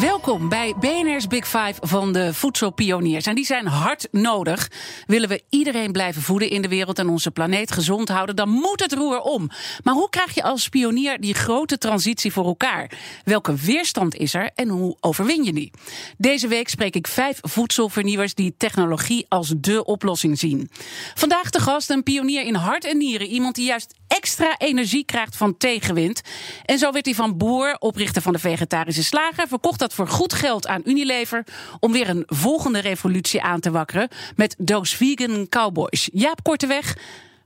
Welkom bij BNR's Big Five van de voedselpioniers. En die zijn hard nodig. Willen we iedereen blijven voeden in de wereld en onze planeet gezond houden, dan moet het roer om. Maar hoe krijg je als pionier die grote transitie voor elkaar? Welke weerstand is er en hoe overwin je die? Deze week spreek ik vijf voedselvernieuwers die technologie als dé oplossing zien. Vandaag de gast een pionier in hart en nieren. Iemand die juist extra energie krijgt van tegenwind. En zo werd hij van boer, oprichter van de vegetarische slager, verkocht dat voor goed geld aan Unilever om weer een volgende revolutie aan te wakkeren met Doos Vegan Cowboys. Jaap Korteweg,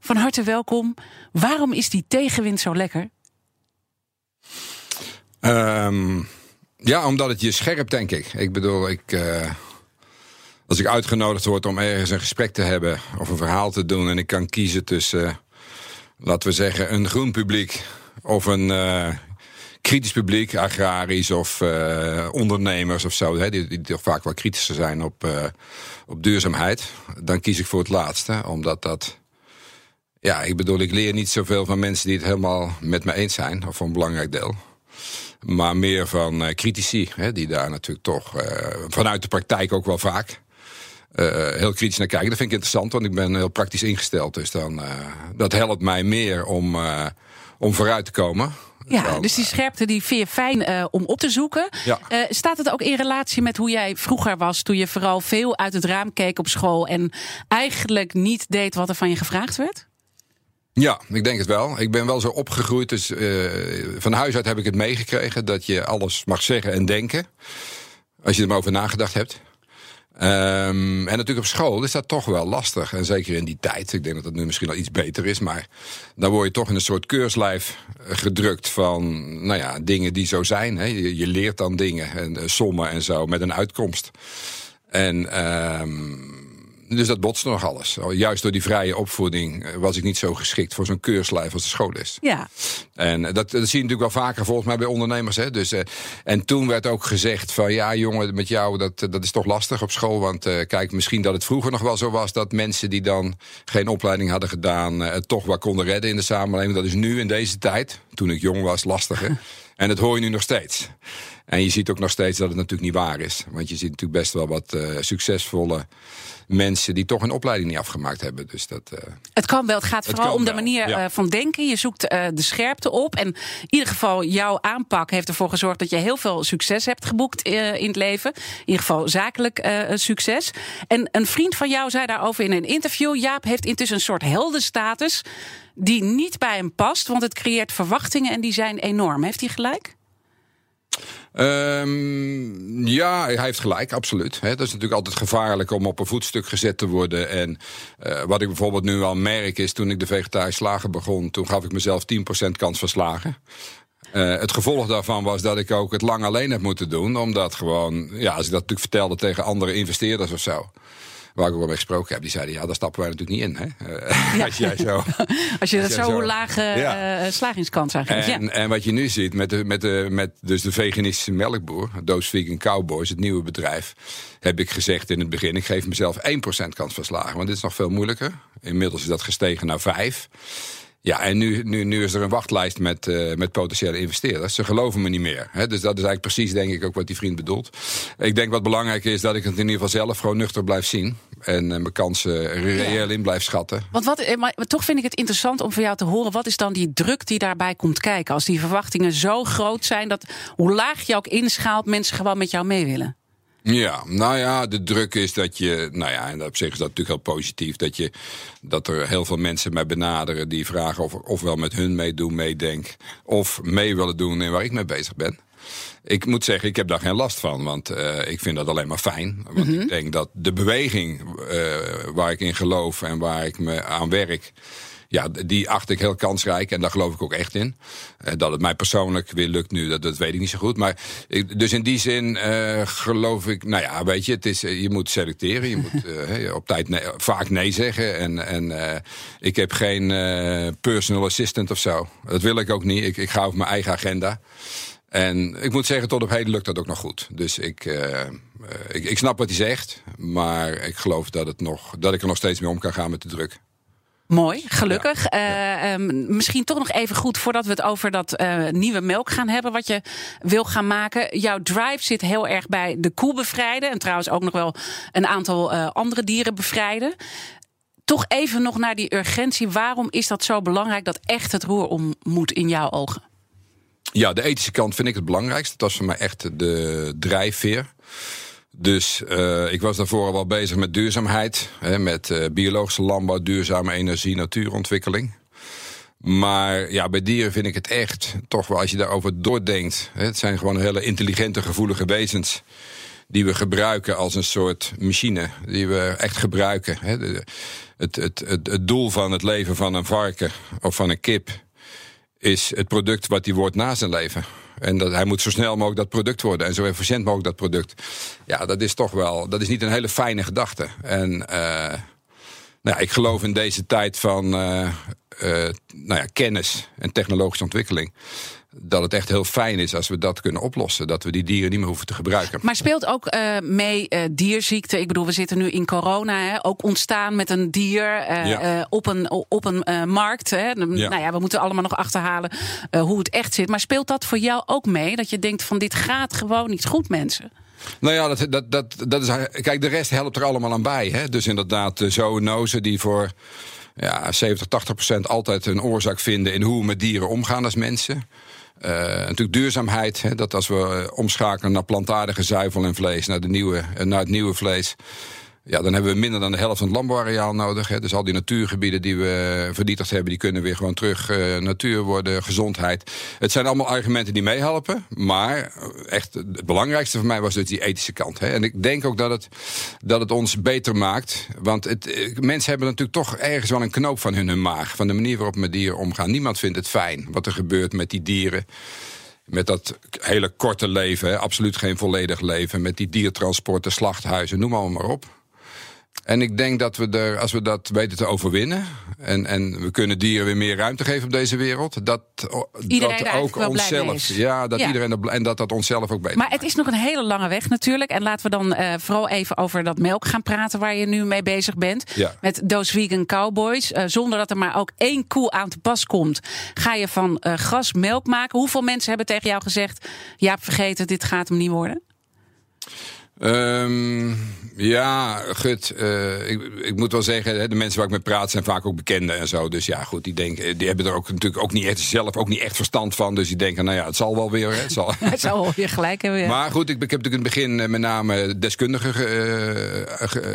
van harte welkom. Waarom is die tegenwind zo lekker? Um, ja, omdat het je scherpt, denk ik. Ik bedoel, ik, uh, als ik uitgenodigd word om ergens een gesprek te hebben of een verhaal te doen en ik kan kiezen tussen, laten we zeggen, een groen publiek of een uh, kritisch publiek, agrarisch of uh, ondernemers of zo, hè, die, die toch vaak wel kritischer zijn op, uh, op duurzaamheid, dan kies ik voor het laatste. Omdat dat. Ja, ik bedoel, ik leer niet zoveel van mensen die het helemaal met me eens zijn, of een belangrijk deel. Maar meer van critici, hè, die daar natuurlijk toch vanuit de praktijk ook wel vaak. Heel kritisch naar kijken. Dat vind ik interessant, want ik ben heel praktisch ingesteld. Dus dan, dat helpt mij meer om, om vooruit te komen. Ja, dan, dus die scherpte die vind je fijn om op te zoeken. Ja. Staat het ook in relatie met hoe jij vroeger was, toen je vooral veel uit het raam keek op school en eigenlijk niet deed wat er van je gevraagd werd? Ja, ik denk het wel. Ik ben wel zo opgegroeid, dus van huis uit heb ik het meegekregen dat je alles mag zeggen en denken. Als je er maar over nagedacht hebt. Um, en natuurlijk op school is dat toch wel lastig. En zeker in die tijd. Ik denk dat het nu misschien al iets beter is. Maar dan word je toch in een soort keurslijf gedrukt van nou ja, dingen die zo zijn. Hè. Je, leert dan dingen en uh, sommen en zo met een uitkomst. En um, dus dat botste nog alles. Juist door die vrije opvoeding was ik niet zo geschikt voor zo'n keurslijf als de school is. Ja. En dat, dat zie je natuurlijk wel vaker volgens mij bij ondernemers. Hè? Dus, uh, en toen werd ook gezegd van ja jongen, met jou dat, dat is toch lastig op school. Want uh, kijk, misschien dat het vroeger nog wel zo was dat mensen die dan geen opleiding hadden gedaan, uh, toch wel konden redden in de samenleving. Dat is nu in deze tijd, toen ik jong was, lastiger. en dat hoor je nu nog steeds. En je ziet ook nog steeds dat het natuurlijk niet waar is. Want je ziet natuurlijk best wel wat uh, succesvolle mensen die toch een opleiding niet afgemaakt hebben. Dus dat, uh, het kan wel. Het gaat vooral het om de manier ja. uh, van denken. Je zoekt uh, de scherpte op. En in ieder geval, jouw aanpak heeft ervoor gezorgd dat je heel veel succes hebt geboekt in het leven. In ieder geval zakelijk succes. En een vriend van jou zei daarover in een interview. Jaap heeft intussen een soort heldenstatus die niet bij hem past. Want het creëert verwachtingen en die zijn enorm. Heeft hij gelijk? Um, ja, hij heeft gelijk, absoluut. He, dat is natuurlijk altijd gevaarlijk om op een voetstuk gezet te worden. En uh, wat ik bijvoorbeeld nu al merk is, toen ik de vegetarische slager begon... toen gaf ik mezelf 10% kans van slagen. Uh, het gevolg daarvan was dat ik ook het lang alleen heb moeten doen. Omdat gewoon, ja, als ik dat natuurlijk vertelde tegen andere investeerders of zo waar ik ook wel mee gesproken heb, die zeiden: ja, daar stappen wij natuurlijk niet in. Hè? Ja. Als jij zo. als je dat zo, zo lage ja. uh, slagingskans aan geeft. En, ja. en wat je nu ziet met, de, met, de, met dus de veganistische melkboer, Doos Vegan Cowboys, het nieuwe bedrijf, heb ik gezegd in het begin: ik geef mezelf 1% kans van slagen. Want dit is nog veel moeilijker. Inmiddels is dat gestegen naar 5. Ja, en nu, nu, nu is er een wachtlijst met, uh, met potentiële investeerders. Ze geloven me niet meer. Hè? Dus dat is eigenlijk precies, denk ik, ook wat die vriend bedoelt. Ik denk wat belangrijk is dat ik het in ieder geval zelf gewoon nuchter blijf zien. En uh, mijn kansen reëel in blijf schatten. Want wat, maar, maar toch vind ik het interessant om voor jou te horen. Wat is dan die druk die daarbij komt kijken? Als die verwachtingen zo groot zijn dat hoe laag je ook inschaalt, mensen gewoon met jou mee willen. Ja, nou ja, de druk is dat je, nou ja, en op zich is dat natuurlijk heel positief, dat, je, dat er heel veel mensen mij benaderen die vragen of ofwel met hun meedoen, meedenk, of mee willen doen in waar ik mee bezig ben. Ik moet zeggen, ik heb daar geen last van, want uh, ik vind dat alleen maar fijn. Want mm -hmm. ik denk dat de beweging uh, waar ik in geloof en waar ik me aan werk, ja, die acht ik heel kansrijk en daar geloof ik ook echt in. Uh, dat het mij persoonlijk weer lukt nu, dat, dat weet ik niet zo goed. Maar ik, dus in die zin uh, geloof ik, nou ja, weet je, het is, je moet selecteren. Je moet uh, op tijd nee, vaak nee zeggen. En, en ik heb geen personal assistant of zo. Dat wil ik ook niet. Ik, ik ga over mijn eigen agenda. En ik moet zeggen, tot op heden lukt dat ook nog goed. Dus ik, uh, ik, ik, snap wat hij zegt. Maar ik geloof dat, het nog, dat ik er nog steeds mee om kan gaan met de druk. Mooi, gelukkig. Uh, um, misschien toch nog even goed voordat we het over dat uh, nieuwe melk gaan hebben, wat je wil gaan maken. Jouw drive zit heel erg bij de koe bevrijden. En trouwens ook nog wel een aantal andere dieren bevrijden. Toch even nog naar die urgentie. Waarom is dat zo belangrijk dat echt het roer om moet in jouw ogen? Ja, de ethische kant vind ik het belangrijkste. Dat was voor mij echt de drijfveer. Dus uh, ik was daarvoor al wel bezig met duurzaamheid. Hè, met uh, biologische landbouw, duurzame energie, natuurontwikkeling. Maar ja, bij dieren vind ik het echt toch wel, als je daarover doordenkt. Hè, het zijn gewoon hele intelligente, gevoelige wezens. Die we gebruiken als een soort machine. Die we echt gebruiken. Hè. het, het, het, doel van het leven van een varken of van een kip is het product wat hij wordt na zijn leven. En dat, hij moet zo snel mogelijk dat product worden. En zo efficiënt mogelijk dat product. Ja, dat is toch wel. Dat is niet een hele fijne gedachte. En uh, nou ja, ik geloof in deze tijd van uh, uh, nou ja, kennis en technologische ontwikkeling dat het echt heel fijn is als we dat kunnen oplossen. Dat we die dieren niet meer hoeven te gebruiken. Maar speelt ook uh, mee uh, dierziekte? Ik bedoel, we zitten nu in corona. Hè, ook ontstaan met een dier uh, ja. op een, op een markt. Hè. Ja. Nou ja, we moeten allemaal nog achterhalen hoe het echt zit. Maar speelt dat voor jou ook mee? Dat je denkt van dit gaat gewoon niet goed, mensen? Nou ja, dat, dat, dat, dat is. Kijk, de rest helpt er allemaal aan bij. Hè? Dus inderdaad, zoonozen die voor ja, 70, 80 procent altijd een oorzaak vinden in hoe we met dieren omgaan als mensen. Uh, natuurlijk duurzaamheid. Hè, dat als we omschakelen naar plantaardige zuivel en vlees, naar, de nieuwe, naar het nieuwe vlees. Ja, dan hebben we minder dan de helft van het landbouwareaal nodig. Hè. Dus al die natuurgebieden die we vernietigd hebben, die kunnen weer gewoon terug uh, natuur worden, gezondheid. Het zijn allemaal argumenten die meehelpen. Maar echt het belangrijkste voor mij was dus die ethische kant. Hè. En ik denk ook dat het, dat het ons beter maakt. Want het, eh, mensen hebben natuurlijk toch ergens wel een knoop van hun, maag. Van de manier waarop met dieren omgaan. Niemand vindt het fijn wat er gebeurt met die dieren met dat hele korte leven, hè, absoluut geen volledig leven, met die diertransporten, slachthuizen, noem allemaal maar op. En ik denk dat we er, als we dat weten te overwinnen. En, en we kunnen dieren weer meer ruimte geven op deze wereld. Dat, dat ook onszelf. Ja, dat iedereen en dat dat onszelf ook beter. Maar het is nog een hele lange weg natuurlijk. En laten we dan uh, vooral even over dat melk gaan praten waar je nu mee bezig bent. Ja. Met Those Vegan Cowboys. Uh, zonder dat er maar ook één koe aan te pas komt. Ga je van uh, gras melk maken. Hoeveel mensen hebben tegen jou gezegd: Ja, vergeten, dit gaat hem niet worden? Um, ja, gut. Uh, ik, ik, moet wel zeggen, de mensen waar ik mee praat zijn vaak ook bekenden en zo. Dus ja, goed, die, denken, die hebben er ook natuurlijk ook niet echt zelf ook niet echt verstand van. Dus die denken, nou ja, het zal wel weer. Het zal, het zal wel weer gelijk hebben. Ja. Maar goed, ik, ik heb natuurlijk in het begin met name deskundigen uh,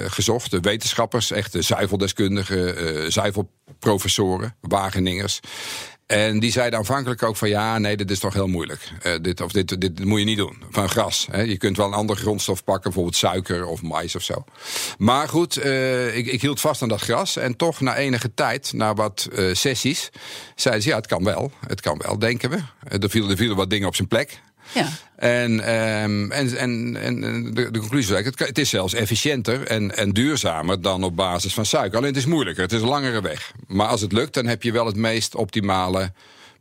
gezocht. Wetenschappers, echte zuiveldeskundigen, uh, zuivelprofessoren, Wageningers. En die zeiden aanvankelijk ook van ja, nee, dit is toch heel moeilijk. Uh, dit, of dit, dit moet je niet doen. Van gras. Hè. Je kunt wel een andere grondstof pakken, bijvoorbeeld suiker of mais of zo. Maar goed, uh, ik, ik, hield vast aan dat gras. En toch na enige tijd, na wat uh, sessies, zeiden ze ja, het kan wel. Het kan wel, denken we. Er vielen, er vielen wat dingen op zijn plek. Ja. En, um, en, en, en de, de conclusie is het, het is zelfs efficiënter en, en duurzamer dan op basis van suiker. Alleen het is moeilijker, het is een langere weg. Maar als het lukt, dan heb je wel het meest optimale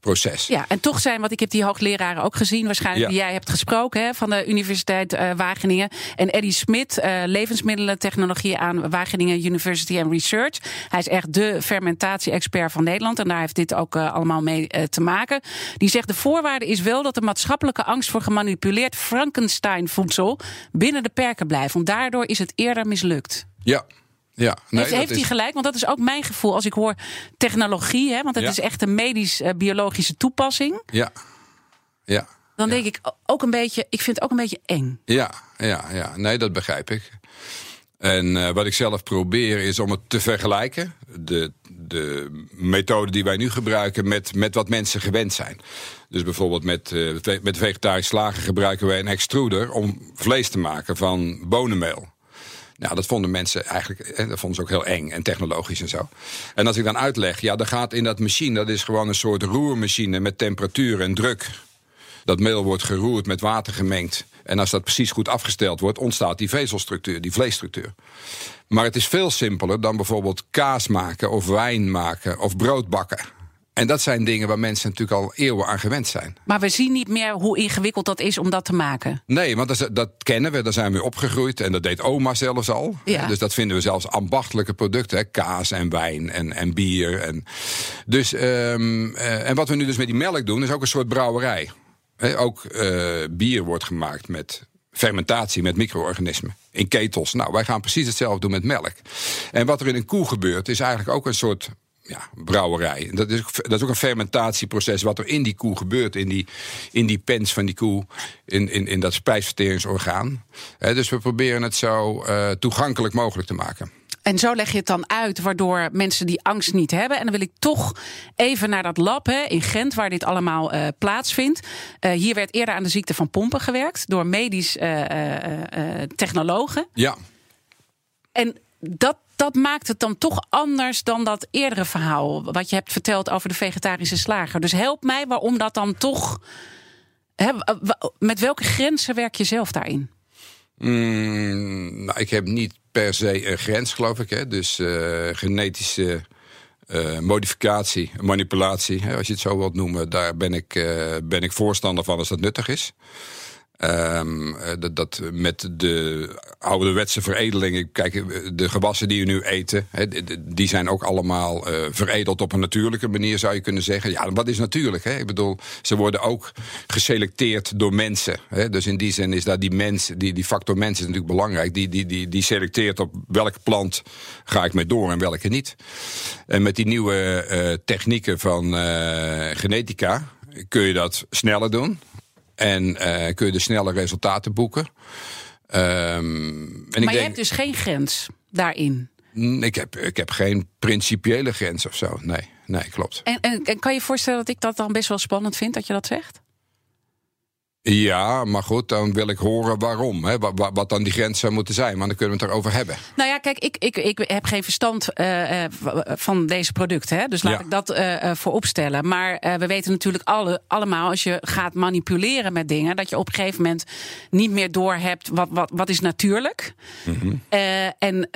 proces. Ja, en toch zijn, want ik heb die hoogleraren ook gezien, waarschijnlijk ja. die jij hebt gesproken hè, van de Universiteit uh, Wageningen. En Eddie Smit, uh, levensmiddelentechnologie aan Wageningen University and Research. Hij is echt de fermentatie-expert van Nederland en daar heeft dit ook uh, allemaal mee te maken. Die zegt de voorwaarde is wel dat de maatschappelijke angst voor gemanipuleerd Frankenstein-voedsel binnen de perken blijft. Want daardoor is het eerder mislukt. Ja, ja, nee, heeft, heeft hij gelijk? Want dat is ook mijn gevoel als ik hoor technologie, hè, want het ja. is echt een medisch-biologische toepassing. Ja, ja. Dan ja. denk ik ook een beetje, ik vind het ook een beetje eng. Ja, ja, ja. Nee, dat begrijp ik. En uh, wat ik zelf probeer is om het te vergelijken. De, de methode die wij nu gebruiken met, met wat mensen gewend zijn. Dus bijvoorbeeld met, uh, met vegetarisch slagen gebruiken wij een extruder om vlees te maken van bonenmeel. Nou, dat vonden mensen eigenlijk, eh, dat vonden ze ook heel eng en technologisch en zo. En als ik dan uitleg, ja, dan gaat in dat machine, dat is gewoon een soort roermachine met temperatuur en druk. Dat meel wordt geroerd met water gemengd. En als dat precies goed afgesteld wordt, ontstaat die vezelstructuur, die vleesstructuur. Maar het is veel simpeler dan bijvoorbeeld kaas maken of wijn maken of brood bakken. En dat zijn dingen waar mensen natuurlijk al eeuwen aan gewend zijn. Maar we zien niet meer hoe ingewikkeld dat is om dat te maken. Nee, want dat, dat kennen we, daar zijn we opgegroeid. En dat deed oma zelfs al. Ja. Dus dat vinden we zelfs ambachtelijke producten. Hè? Kaas en wijn en, en bier. En, dus, um, uh, en wat we nu dus met die melk doen, is ook een soort brouwerij. He, ook uh, bier wordt gemaakt met fermentatie met micro-organismen in ketels. Nou, wij gaan precies hetzelfde doen met melk. En wat er in een koe gebeurt, is eigenlijk ook een soort ja, brouwerij. Dat is, dat is ook een fermentatieproces wat er in die koe gebeurt, in die, in die pens van die koe, in, in, in dat spijsverteringsorgaan. He, dus we proberen het zo uh, toegankelijk mogelijk te maken. En zo leg je het dan uit, waardoor mensen die angst niet hebben. En dan wil ik toch even naar dat lab hè, in Gent, waar dit allemaal uh, plaatsvindt. Uh, hier werd eerder aan de ziekte van pompen gewerkt door medisch technologen. Ja. En dat, dat maakt het dan toch anders dan dat eerdere verhaal. wat je hebt verteld over de vegetarische slager. Dus help mij waarom dat dan toch. Met welke grenzen werk je zelf daarin? Mm, nou, ik heb niet per se een grens, geloof ik. Hè? Dus uh, genetische uh, modificatie, manipulatie, hè, als je het zo wilt noemen, daar ben ik, uh, ben ik voorstander van als dat nuttig is. Um, dat, dat met de ouderwetse veredeling. Kijk, de gewassen die we nu eten, he, die zijn ook allemaal uh, veredeld op een natuurlijke manier, zou je kunnen zeggen. Ja, wat is natuurlijk? Hè? Ik bedoel, ze worden ook geselecteerd door mensen. Hè? Dus in die zin is daar die mens, die, die factor mens is natuurlijk belangrijk. Die, die, die, die selecteert op welke plant ga ik mee door en welke niet. En met die nieuwe technieken van genetica kun je dat sneller doen. En uh, kun je de snelle resultaten boeken. Um, en maar ik je denk, hebt dus geen grens daarin? Ik heb, ik heb geen principiële grens of zo. Nee, nee klopt. En, en, en kan je je voorstellen dat ik dat dan best wel spannend vind dat je dat zegt? Ja, maar goed, dan wil ik horen waarom. Hè? Wat, wat, dan die grens zou moeten zijn. Maar dan kunnen we het erover hebben. Nou ja, kijk, ik, ik, ik heb geen verstand uh, van deze producten. Hè? Dus laat ja. ik dat uh, voor opstellen. Maar we weten natuurlijk alle, allemaal, als je gaat manipuleren met dingen, dat je op een gegeven moment niet meer doorhebt wat, wat, wat is natuurlijk. Mm -hmm. en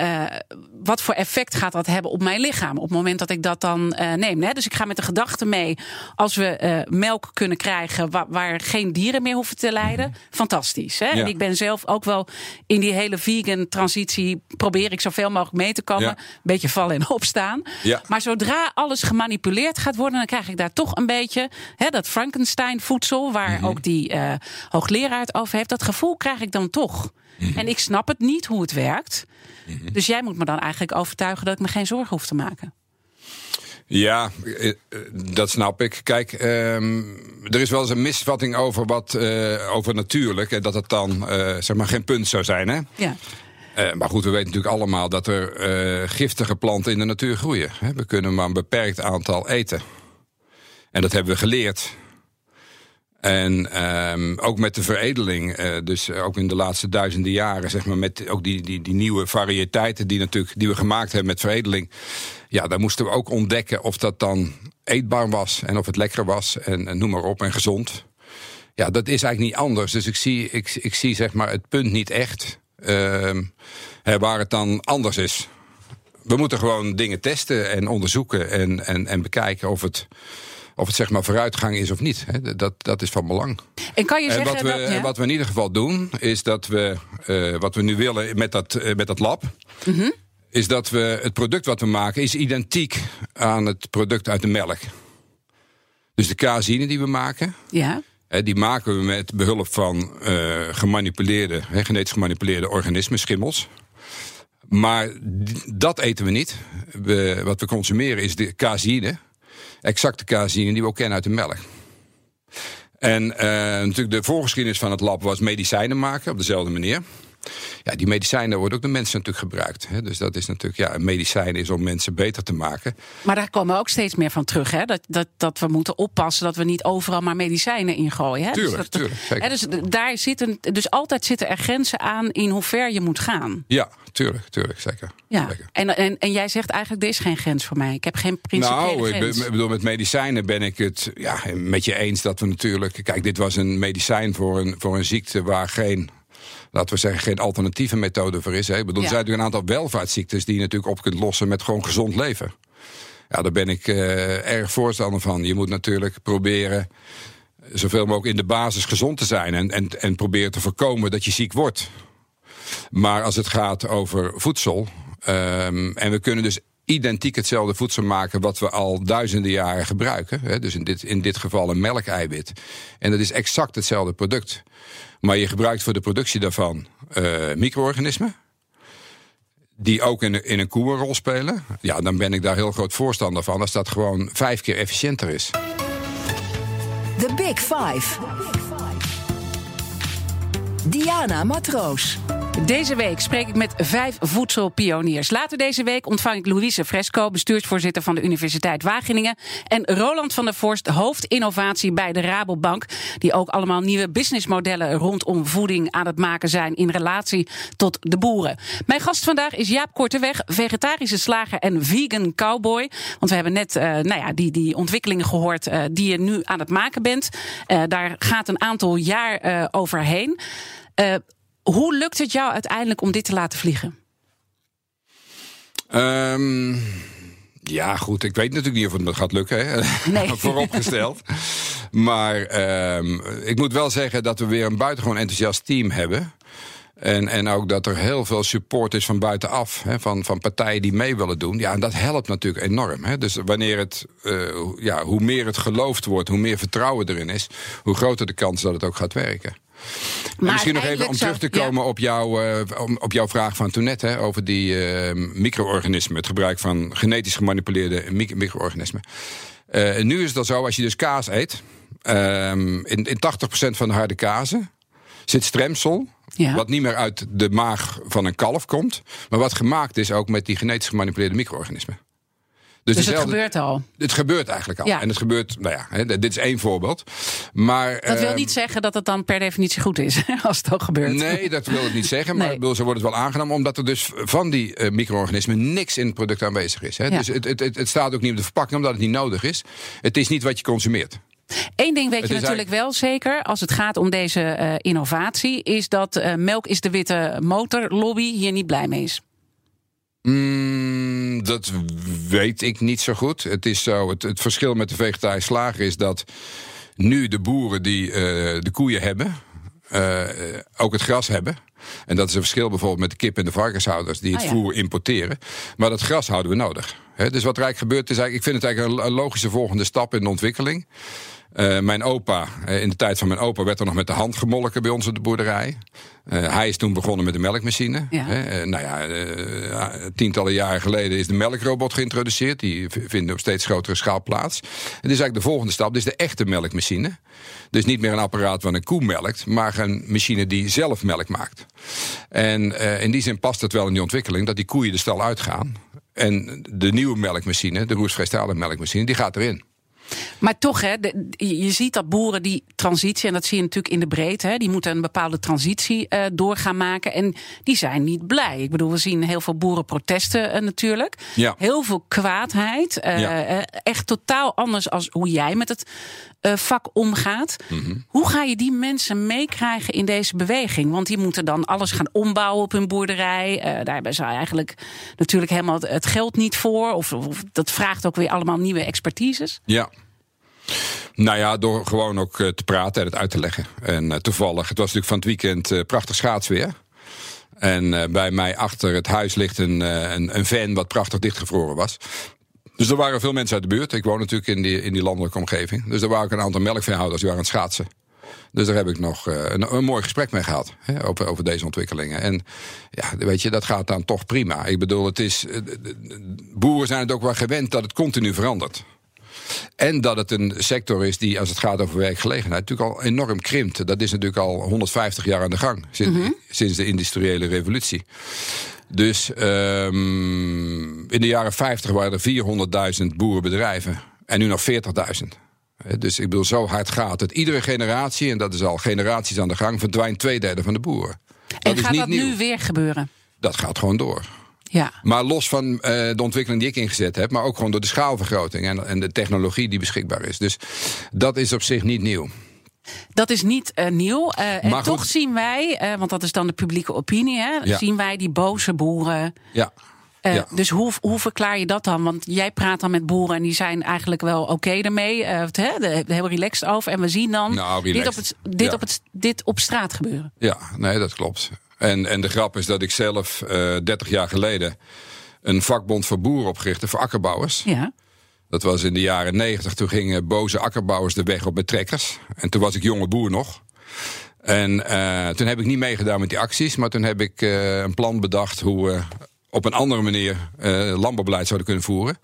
wat voor effect gaat dat hebben op mijn lichaam op het moment dat ik dat dan neem. Hè? Dus ik ga met de gedachte mee, als we melk kunnen krijgen waar, waar geen dieren meer hoeven te leiden. Fantastisch. Hè? Ja. En ik ben zelf ook wel in die hele vegan transitie. probeer ik zoveel mogelijk mee te komen. Ja. Beetje vallen en opstaan. Ja. Maar zodra alles gemanipuleerd gaat worden. dan krijg ik daar toch een beetje. Hè, dat Frankenstein voedsel. waar mm -hmm. ook die uh, hoogleraar het over heeft. dat gevoel krijg ik dan toch. Mm -hmm. En ik snap het niet hoe het werkt. Mm -hmm. Dus jij moet me dan eigenlijk overtuigen dat ik me geen zorgen hoef te maken. Ja, dat snap ik. Kijk, um, er is wel eens een misvatting over, wat, uh, over natuurlijk. En dat het dan uh, zeg maar geen punt zou zijn. Hè? Ja. Uh, maar goed, we weten natuurlijk allemaal dat er giftige planten in de natuur groeien. Hè? We kunnen maar een beperkt aantal eten. En dat hebben we geleerd. En um, ook met de veredeling, uh, dus ook in de laatste duizenden jaren, zeg maar, met ook die, die, die nieuwe variëteiten die, natuurlijk, die we gemaakt hebben met veredeling. Ja, daar moesten we ook ontdekken of dat dan eetbaar was en of het lekker was en, noem maar op en gezond. Ja, dat is eigenlijk niet anders. Dus ik zie, ik, ik zie zeg maar het punt niet echt uh, waar het dan anders is. We moeten gewoon dingen testen en onderzoeken en, en, en bekijken of het of het zeg maar vooruitgang is of niet. Dat, dat is van belang. En kan je zeggen wat we, dat, ja? wat we in ieder geval doen, is dat we uh, wat we nu willen met dat, uh, met dat lab. Mm -hmm. Is dat we het product wat we maken is identiek aan het product uit de melk. Dus de caseïne die we maken. Ja. Hè, die maken we met behulp van uh, gemanipuleerde, hè, genetisch gemanipuleerde organismen, schimmels. Maar dat eten we niet. We, wat we consumeren is de caseïne exacte caseïne die we ook kennen uit de melk. En uh, natuurlijk de voorgeschiedenis van het lab was medicijnen maken op dezelfde manier. Ja, die medicijnen worden ook door mensen natuurlijk gebruikt. Hè. Dus dat is natuurlijk, ja, een medicijn is om mensen beter te maken. Maar daar komen we ook steeds meer van terug. Hè? Dat, dat, dat we moeten oppassen dat we niet overal maar medicijnen ingooien. Hè? Tuurlijk, dus dat, tuurlijk. Zeker. Hè, dus daar zitten, dus altijd zitten er grenzen aan in hoe ver je moet gaan. Ja, tuurlijk, tuurlijk, zeker. Ja. zeker. En, en, en jij zegt eigenlijk, er is geen grens voor mij. Ik heb geen principiële Nou, ik grens. be- bedoel, met medicijnen ben ik het ja, met je eens dat we natuurlijk. Kijk, dit was een medicijn voor een, voor een ziekte waar geen. Laten we zeggen, geen alternatieve methode voor is. Hè. Ik bedoel, Ja. er zijn natuurlijk een aantal welvaartsziektes die je natuurlijk op kunt lossen met gewoon gezond leven. Ja, daar ben ik eh, erg voorstander van. Je moet natuurlijk proberen zoveel mogelijk in de basis gezond te zijn. En, en, en proberen te voorkomen dat je ziek wordt. Maar als het gaat over voedsel. ehm, en we kunnen dus identiek hetzelfde voedsel maken wat we al duizenden jaren gebruiken. Hè, dus in dit, in dit geval een melkeiwit. En dat is exact hetzelfde product. Maar je gebruikt voor de productie daarvan eh, micro-organismen. Die ook in, in een koe een rol spelen. Ja, dan ben ik daar heel groot voorstander van. Als dat gewoon vijf keer efficiënter is. The Big Five. Diana Matroos. Deze week spreek ik met vijf voedselpioniers. Later deze week ontvang ik Louise Fresco, bestuursvoorzitter van de Universiteit Wageningen. En Roland van der Vorst, hoofdinnovatie bij de Rabobank. Die ook allemaal nieuwe businessmodellen rondom voeding aan het maken zijn in relatie tot de boeren. Mijn gast vandaag is Jaap Korteweg, vegetarische slager en vegan cowboy. Want we hebben net eh, nou ja, die, die ontwikkelingen gehoord eh, die je nu aan het maken bent. Eh, daar gaat een aantal jaar overheen. Hoe lukt het jou uiteindelijk om dit te laten vliegen? Ehm, ja, goed. Ik weet natuurlijk niet of het me gaat lukken. Hè? Nee. Vooropgesteld. Maar ehm, ik moet wel zeggen dat we weer een buitengewoon enthousiast team hebben. En, en ook dat er heel veel support is van buitenaf. Hè, van, van partijen die mee willen doen. Ja, en dat helpt natuurlijk enorm. Hè. Dus wanneer het, eh, hoe- ja, hoe meer het geloofd wordt, hoe meer vertrouwen erin is, hoe groter de kans dat het ook gaat werken. En misschien nog even om terug te komen op, jouw, eh, op jouw vraag van toen net hè, over die eh, micro-organismen. Het gebruik van genetisch gemanipuleerde mic- micro-organismen. Nu is dat zo, als je dus kaas eet. ehm, in, in 80% van de harde kazen zit stremsel. Ja. Wat niet meer uit de maag van een kalf komt. Maar wat gemaakt is ook met die genetisch gemanipuleerde micro-organismen. Dus het dezelfde- gebeurt al. Het gebeurt eigenlijk al. Ja. En het gebeurt, nou ja, hè, dit is één voorbeeld. Maar, Dat wil ehm, niet zeggen dat het dan per definitie goed is, als het ook gebeurt. Nee, dat wil het niet zeggen. Maar Nee. bedoel, ze wordt het wel aangenomen. Omdat er dus van die eh, micro-organismen niks in het product aanwezig is. Hè? Ja. Dus het, het, het, het staat ook niet op de verpakking omdat het niet nodig is. Het is niet wat je consumeert. Eén ding weet Het je natuurlijk wel zeker, als het gaat om deze eh, innovatie, is dat eh, melk is de witte motorlobby hier niet blij mee is. Mm, dat weet ik niet zo goed. Het is zo, het, het verschil met de vegetarische slager is dat nu de boeren die eh, de koeien hebben, ook het gras hebben. En dat is een verschil bijvoorbeeld met de kip en de varkenshouders die het Ah, ja. voer importeren. Maar dat gras houden we nodig. Dus wat er eigenlijk gebeurt is eigenlijk, ik vind het eigenlijk een logische volgende stap in de ontwikkeling. Eh, mijn opa, eh, in de tijd van mijn opa werd er nog met de hand gemolken bij ons op de boerderij. Eh, hij is toen begonnen met de melkmachine. Ja. Hè, nou ja, ja, tientallen jaren geleden is de melkrobot geïntroduceerd. Die v- vinden op steeds grotere schaal plaats. Dit is eigenlijk de volgende stap. Dit is de echte melkmachine. Dus niet meer een apparaat waar een koe melkt, maar een machine die zelf melk maakt. En in die zin past het wel in die ontwikkeling dat die koeien de stal uitgaan. En de nieuwe melkmachine, de roestvrijstalen melkmachine, die gaat erin. Maar toch, hè, de- je ziet dat boeren die transitie, en dat zie je natuurlijk in de breedte, hè, die moeten een bepaalde transitie eh, door gaan maken. En die zijn niet blij. Ik bedoel, we zien heel veel boerenprotesten eh, natuurlijk. Ja. Heel veel kwaadheid. eh, Ja. echt totaal anders als hoe jij met het vak omgaat. Mhm. Hoe ga je die mensen meekrijgen in deze beweging? Want die moeten dan alles gaan ombouwen op hun boerderij. Eh, daar hebben ze eigenlijk natuurlijk helemaal het- geld niet voor. Of, of dat vraagt ook weer allemaal nieuwe expertises. Ja. Nou ja, door gewoon ook eh, te praten en het uit te leggen. En eh, toevallig, het was natuurlijk van het weekend eh, prachtig schaatsweer. En eh, bij mij achter het huis ligt een, eh, een, een van wat prachtig dichtgevroren was. Dus er waren veel mensen uit de buurt. Ik woon natuurlijk in die, in die landelijke omgeving. Dus er waren ook een aantal melkveehouders die waren aan het schaatsen. Dus daar heb ik nog eh, een, een mooi gesprek mee gehad hè, over, over deze ontwikkelingen. En ja, weet je, dat gaat dan toch prima. Ik bedoel, het is, eh, de- boeren zijn het ook wel gewend dat het continu verandert. En dat het een sector is die, als het gaat over werkgelegenheid, natuurlijk al enorm krimpt. Dat is natuurlijk al 150 jaar aan de gang, sinds, sinds de industriële revolutie. Dus ehm, in de jaren 50 waren er 400.000 boerenbedrijven. En nu nog 40.000. Eh, Dus ik bedoel, zo hard gaat het. Iedere generatie, en dat is al generaties aan de gang, verdwijnt twee derde van de boeren. En is gaat niet dat nieuw. nu weer gebeuren? Dat gaat gewoon door. Ja. Maar los van eh, de ontwikkeling die ik ingezet heb, maar ook gewoon door de schaalvergroting en, en de technologie die beschikbaar is. Dus dat is op zich niet nieuw. Dat is niet eh, nieuw. Eh, en toch zien wij, eh, want dat is dan de publieke opinie, hè, Ja. zien wij die boze boeren. Ja. Ja. Dus hoe, hoe verklaar je dat dan? Want jij praat dan met boeren en die zijn eigenlijk wel oké ermee. het, hè, de- heel relaxed over. En we zien dan Nou, dit, op het, dit, Ja. op het, dit op straat gebeuren. Ja, nee, dat klopt. En, en de grap is dat ik zelf eh 30 jaar geleden een vakbond voor boeren opgerichtte, voor akkerbouwers. Ja. Dat was in de jaren 90. Toen gingen boze akkerbouwers de weg op met trekkers. En toen was ik jonge boer nog. En eh, toen heb ik niet meegedaan met die acties. Maar toen heb ik eh, een plan bedacht hoe we op een andere manier eh, landbouwbeleid zouden kunnen voeren.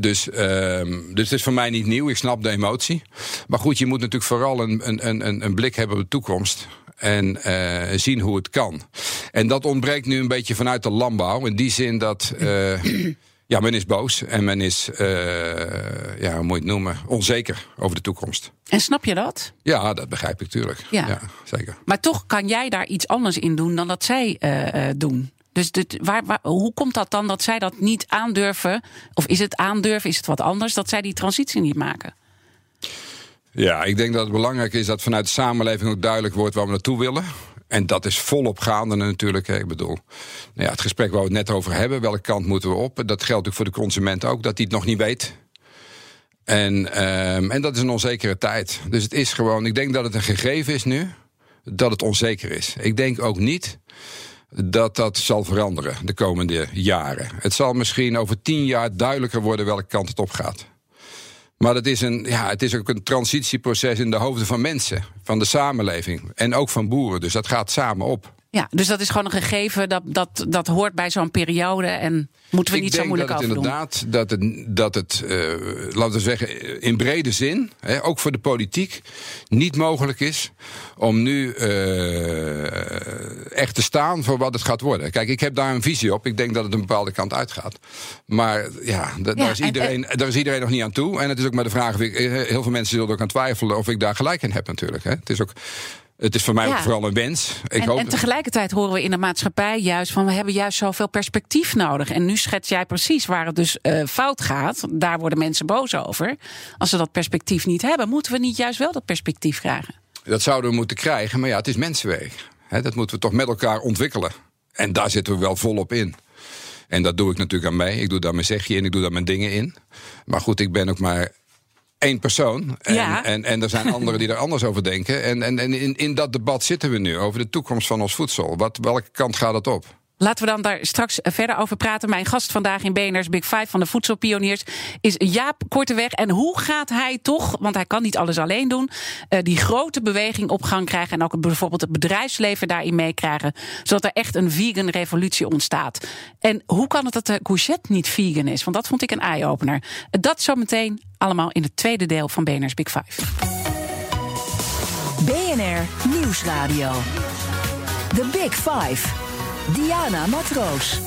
Dus, ehm, dus het is voor mij niet nieuw. Ik snap de emotie. Maar goed, je moet natuurlijk vooral een, een, een, een blik hebben op de toekomst. En zien hoe het kan. En dat ontbreekt nu een beetje vanuit de landbouw. In die zin dat. Ja, men is boos en men is, eh, ja, hoe moet je het noemen, onzeker over de toekomst. En snap je dat? Ja, dat begrijp ik natuurlijk. Ja. zeker. Maar toch kan jij daar iets anders in doen dan dat zij eh, eh, doen. Dus dit, waar, waar- hoe komt dat dan dat zij dat niet aandurven? Of is het aandurven, is het wat anders, dat zij die transitie niet maken? Ja, ik denk dat het belangrijk is dat vanuit de samenleving ook duidelijk wordt waar we naartoe willen. En dat is volop gaande natuurlijk. Ik bedoel, nou ja, het gesprek waar we het net over hebben, welke kant moeten we op? Dat geldt natuurlijk voor de consument ook, dat hij het nog niet weet. En, ehm, en dat is een onzekere tijd. Dus het is gewoon, ik denk dat het een gegeven is nu, dat het onzeker is. Ik denk ook niet dat dat zal veranderen de komende jaren. Het zal misschien over tien jaar duidelijker worden welke kant het op gaat. Maar dat is een, ja, het is ook een transitieproces in de hoofden van mensen, van de samenleving en ook van boeren. Dus dat gaat samen op. Ja, dus dat is gewoon een gegeven dat, dat, dat hoort bij zo'n periode en moeten we ik niet denk zo moeilijk dat het over doen. inderdaad dat het, dat het eh, laten we zeggen, in brede zin, hè, ook voor de politiek, niet mogelijk is om nu eh, echt te staan voor wat het gaat worden. Kijk, ik heb daar een visie op. Ik denk dat het een bepaalde kant uitgaat. Maar ja, da- daar, is en- iedereen, daar is iedereen nog niet aan toe. En het is ook maar de vraag, of ik, eh, heel veel mensen zullen ook aan twijfelen of ik daar gelijk in heb natuurlijk. Hè. Het is ook, het is voor mij Ja. ook vooral een wens. Ik En, hoop en tegelijkertijd horen we in de maatschappij juist van we hebben juist zoveel perspectief nodig. En nu schets jij precies waar het dus eh, fout gaat. Daar worden mensen boos over. Als ze dat perspectief niet hebben, moeten we niet juist wel dat perspectief krijgen? Dat zouden we moeten krijgen, maar ja, het is mensenwerk. Dat moeten we toch met elkaar ontwikkelen. En daar zitten we wel volop in. En dat doe ik natuurlijk aan mee. Ik doe daar mijn zegje in, ik doe daar mijn dingen in. Maar goed, ik ben ook maar één persoon. En, Ja. en, en er zijn anderen die er anders over denken. En, en, en in, in dat debat zitten we nu over de toekomst van ons voedsel. Wat, welke kant gaat het op? Laten we dan daar straks verder over praten. Mijn gast vandaag in BNR's Big Five van de voedselpioniers is Jaap Korteweg. En hoe gaat hij toch, want hij kan niet alles alleen doen, eh, die grote beweging op gang krijgen en ook bijvoorbeeld het bedrijfsleven daarin meekrijgen, zodat er echt een vegan revolutie ontstaat. En hoe kan het dat de courgette niet vegan is? Want dat vond ik een eye-opener. Dat zometeen allemaal in het tweede deel van BNR's Big Five. BNR Nieuwsradio. The Big Five. Diana Matroos.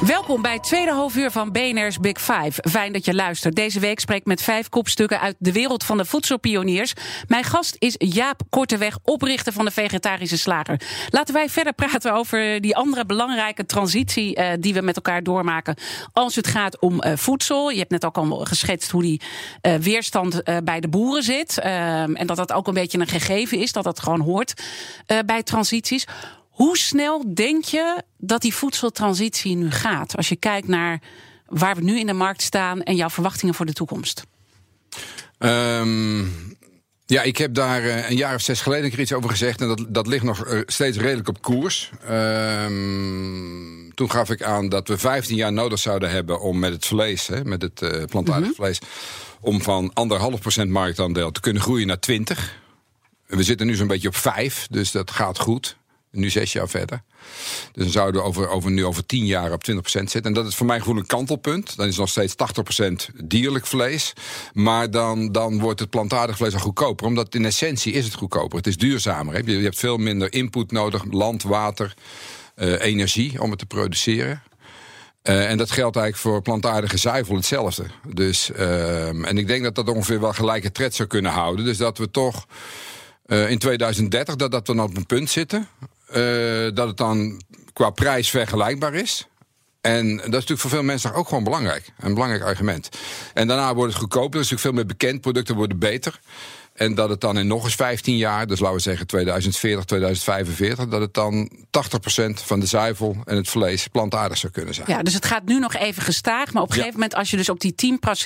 Welkom bij het tweede halfuur van BNR's Big Five. Fijn dat je luistert. Deze week spreek ik met vijf kopstukken uit de wereld van de voedselpioniers. Mijn gast is Jaap Korteweg, oprichter van de Vegetarische Slager. Laten wij verder praten over die andere belangrijke transitie eh, die we met elkaar doormaken als het gaat om eh, voedsel. Je hebt net ook al geschetst hoe die eh, weerstand bij de boeren zit. Ehm, en dat dat ook een beetje een gegeven is, dat dat gewoon hoort bij transities. Hoe snel denk je dat die voedseltransitie nu gaat? Als je kijkt naar waar we nu in de markt staan en jouw verwachtingen voor de toekomst. Ehm, ja, ik heb daar eh, een jaar of zes geleden een keer iets over gezegd. En dat, dat ligt nog eh, steeds redelijk op koers. Ehm, toen gaf ik aan dat we 15 jaar nodig zouden hebben om met het vlees, hè, met het eh plantaardig vlees, om van anderhalf procent marktaandeel te kunnen groeien naar 20. We zitten nu zo'n beetje op 5, dus dat gaat goed. Nu zes jaar verder. Dus dan zouden we over, over, nu over tien jaar op 20% zitten. En dat is voor mij gewoon een kantelpunt. Dan is nog steeds 80% dierlijk vlees. Maar dan, dan wordt het plantaardig vlees al goedkoper. Omdat in essentie is het goedkoper. Het is duurzamer. Hè? Je hebt veel minder input nodig. Land, water, uh, energie om het te produceren. Uh, en dat geldt eigenlijk voor plantaardige zuivel hetzelfde. Dus, uh, en ik denk dat dat ongeveer wel gelijke tred zou kunnen houden. Dus dat we toch uh, in 2030 dat, dat we dan op een punt zitten. Dat het dan qua prijs vergelijkbaar is. En dat is natuurlijk voor veel mensen ook gewoon belangrijk. Een belangrijk argument. En daarna wordt het goedkoper. Er is natuurlijk veel meer bekend. Producten worden beter. En dat het dan in nog eens 15 jaar, dus laten we zeggen 2040, 2045, dat het dan 80% van de zuivel en het vlees plantaardig zou kunnen zijn. Ja, dus het gaat nu nog even gestaag. Maar op een gegeven moment, als je dus op die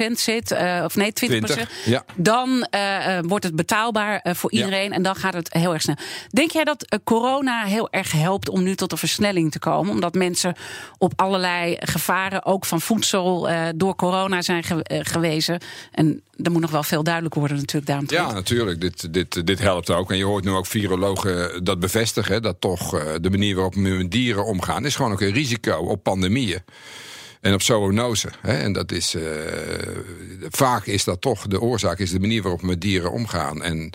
10% zit, uh, of nee, 20%, 20 ja. dan uh, wordt het betaalbaar uh, voor iedereen. Ja. En dan gaat het heel erg snel. Denk jij dat corona heel erg helpt om nu tot een versnelling te komen? Omdat mensen op allerlei gevaren, ook van voedsel, door corona zijn ge gewezen. En er moet nog wel veel duidelijker worden natuurlijk daarom. Ja, natuurlijk. Dit, dit, dit helpt ook. En je hoort nu ook virologen dat bevestigen. Dat toch de manier waarop we met dieren omgaan... is gewoon ook een risico op pandemieën. En op zoonose. En dat is, uh, vaak is dat toch de oorzaak, is de manier waarop we met dieren omgaan. En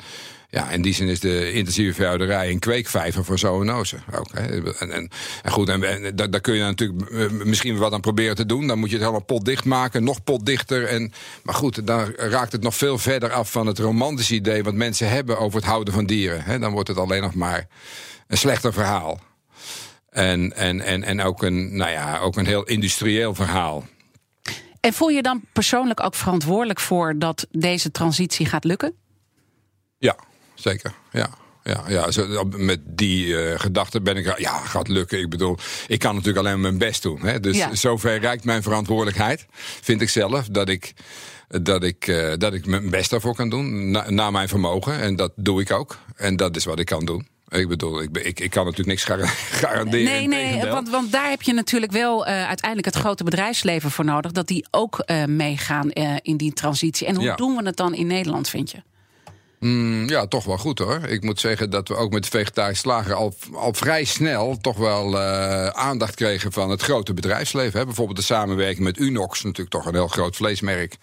ja, in die zin is de intensieve veehouderij een kweekvijver voor zoonose. Ook, hè. En, en, en, goed, en, en daar, daar, kun je natuurlijk misschien wat aan proberen te doen. Dan moet je het helemaal potdicht maken, nog potdichter. En, maar goed, dan raakt het nog veel verder af van het romantische idee... wat mensen hebben over het houden van dieren. Hè. Dan wordt het alleen nog maar een slechter verhaal. En, en, en, en ook, een, nou ja, ook een heel industrieel verhaal. En voel je dan persoonlijk ook verantwoordelijk voor dat deze transitie gaat lukken? Ja, zeker. Ja. Ja, ja zo, met die uh, gedachte ben ik, ja, gaat lukken. Ik bedoel, ik kan natuurlijk alleen mijn best doen. Hè? Dus ja. zover reikt mijn verantwoordelijkheid, vind ik zelf, dat ik, dat ik, uh, dat ik mijn best daarvoor kan doen, na, naar mijn vermogen. En dat doe ik ook. En dat is wat ik kan doen. Ik bedoel, ik, ik, ik kan natuurlijk niks garanderen. Nee, nee, want, want daar heb je natuurlijk wel uh, uiteindelijk het grote bedrijfsleven voor nodig. Dat die ook uh, meegaan in die transitie. En hoe ja. doen we het dan in Nederland, vind je? Mm, ja, toch wel goed hoor. Ik moet zeggen dat we ook met vegetarische slager al, al vrij snel toch wel aandacht kregen van het grote bedrijfsleven. Hè. Bijvoorbeeld de samenwerking met Unox, natuurlijk toch een heel groot vleesmerk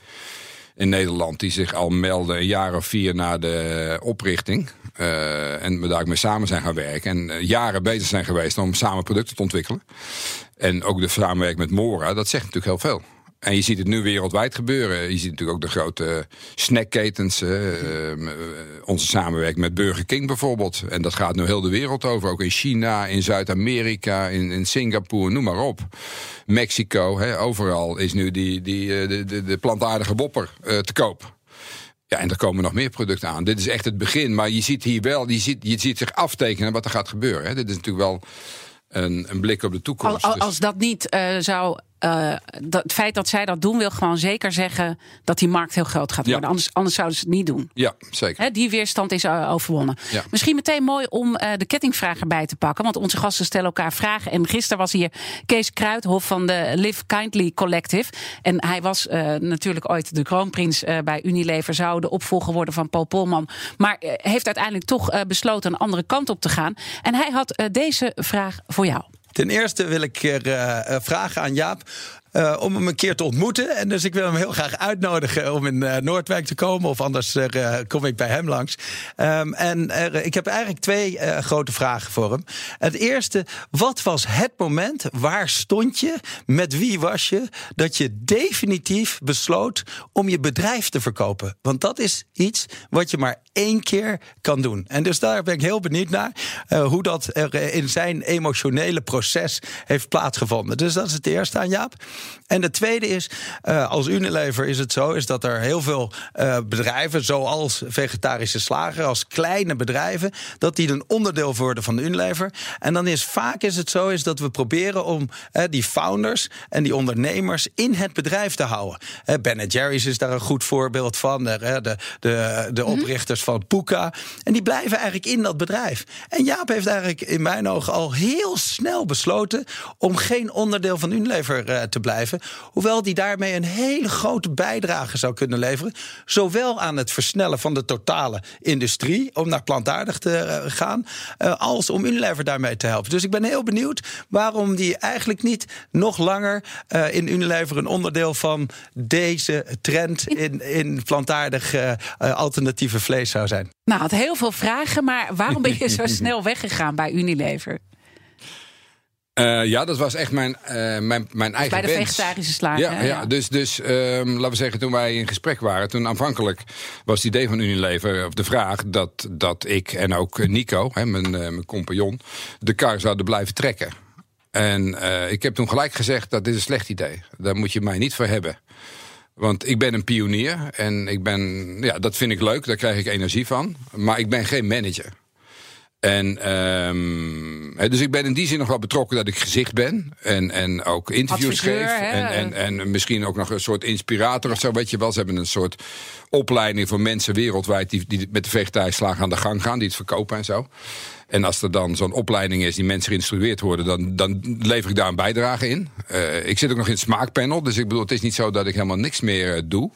in Nederland, die zich al melden een jaar of vier na de oprichting. Uh, en we daar ook mee samen zijn gaan werken. En uh, jaren bezig zijn geweest om samen producten te ontwikkelen. En ook de samenwerking met Mora, dat zegt natuurlijk heel veel. En je ziet het nu wereldwijd gebeuren. Je ziet natuurlijk ook de grote snackketens. Uh, onze samenwerking met Burger King bijvoorbeeld. En dat gaat nu heel de wereld over. Ook in China, in Zuid-Amerika, in, in Singapore, noem maar op. Mexico, hè, overal is nu die, die, de, de, de plantaardige wopper te koop. Ja, en er komen nog meer producten aan. Dit is echt het begin. Maar je ziet hier wel, je ziet, je ziet zich aftekenen wat er gaat gebeuren. Hè. Dit is natuurlijk wel een, een blik op de toekomst. Als, als dat niet uh, zou uh, dat, het feit dat zij dat doen, wil gewoon zeker zeggen dat die markt heel groot gaat worden. Ja. Anders, anders zouden ze het niet doen. Ja, zeker. He, die weerstand is uh, overwonnen. Ja. Misschien meteen mooi om uh, de kettingvraag erbij te pakken. Want onze gasten stellen elkaar vragen. En gisteren was hier Kees Kruidhof van de Live Kindly Collective. En hij was natuurlijk ooit de kroonprins bij Unilever. Zou de opvolger worden van Paul Polman. Maar heeft uiteindelijk toch besloten een andere kant op te gaan. En hij had deze vraag voor jou. Ten eerste wil ik er, uh, vragen aan Jaap. Uh, om hem een keer te ontmoeten. En dus ik wil hem heel graag uitnodigen om in uh, Noordwijk te komen. Of anders uh, kom ik bij hem langs. Um, en ik heb eigenlijk twee grote vragen voor hem. Het eerste, wat was het moment? Waar stond je? Met wie was je? Dat je definitief besloot om je bedrijf te verkopen. Want dat is iets wat je maar één keer kan doen. En dus daar ben ik heel benieuwd naar. hoe dat er in zijn emotionele proces heeft plaatsgevonden. Dus dat is het eerste aan Jaap. En de tweede is, uh, als Unilever is het zo, is dat er heel veel uh, bedrijven, zoals vegetarische slager, als kleine bedrijven, dat die een onderdeel worden van de Unilever. En dan is vaak is het zo, is dat we proberen om uh, die founders en die ondernemers in het bedrijf te houden. ben Jerry's is daar een goed voorbeeld van, de, de, de, de mhm. oprichters van Puka. En die blijven eigenlijk in dat bedrijf. En Jaap heeft eigenlijk in mijn ogen al heel snel besloten om geen onderdeel van Unilever te blijven blijven. Hoewel die daarmee een hele grote bijdrage zou kunnen leveren. Zowel aan het versnellen van de totale industrie. om naar plantaardig te eh, gaan. eh, als om Unilever daarmee te helpen. Dus ik ben heel benieuwd waarom die eigenlijk niet nog langer eh, in Unilever een onderdeel van deze trend in, in plantaardig alternatieve vlees zou zijn. Nou, had heel veel vragen, maar waarom ben je zo snel weggegaan bij Unilever? Eh, ja, dat was echt mijn, eh, mijn, mijn eigen Bij de wens. vegetarische slager. Ja, ja, dus, dus ehm, laten we zeggen, toen wij in gesprek waren, toen aanvankelijk was het idee van Unilever, of de vraag, dat, dat ik en ook Nico, hè, mijn, eh, mijn compagnon, de kar zouden blijven trekken. En ik heb toen gelijk gezegd, dat is een slecht idee. Daar moet je mij niet voor hebben. Want ik ben een pionier en ik ben, ja, dat vind ik leuk, daar krijg ik energie van. Maar ik ben geen manager. En ehm, hè, dus ik ben in die zin nog wel betrokken dat ik gezicht ben. En, en ook interviews Adviseur, geef. hè? En, en, en misschien ook nog een soort inspirator of zo. Weet je wel, ze hebben een soort opleiding voor mensen wereldwijd die, die met de vegetarische slagen aan de gang gaan, die het verkopen en zo. En als er dan zo'n opleiding is die mensen geïnstrueerd worden, dan, dan lever ik daar een bijdrage in. Eh, ik zit ook nog in het smaakpanel, dus ik bedoel, het is niet zo dat ik helemaal niks meer eh, doe.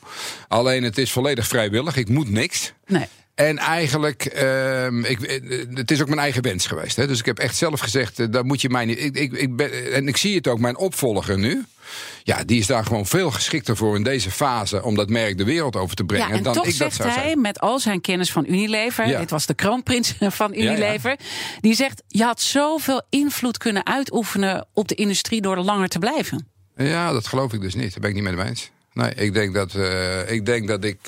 Alleen het is volledig vrijwillig, ik moet niks. Nee. En eigenlijk, ehm, ik, eh, het is ook mijn eigen wens geweest. Hè? Dus ik heb echt zelf gezegd, eh, daar moet je mij niet... Ik, ik, ik ben, en ik zie het ook, mijn opvolger nu... Ja, die is daar gewoon veel geschikter voor in deze fase... om dat merk de wereld over te brengen Ja, en dan toch ik dat zegt zou hij, zijn. met al zijn kennis van Unilever... Ja. dit was de kroonprins van ja. Unilever... die zegt, je had zoveel invloed kunnen uitoefenen... op de industrie door er langer te blijven. Ja, dat geloof ik dus niet. Daar ben ik niet met hem eens. Nee, ik denk dat, eh, ik, denk dat ik...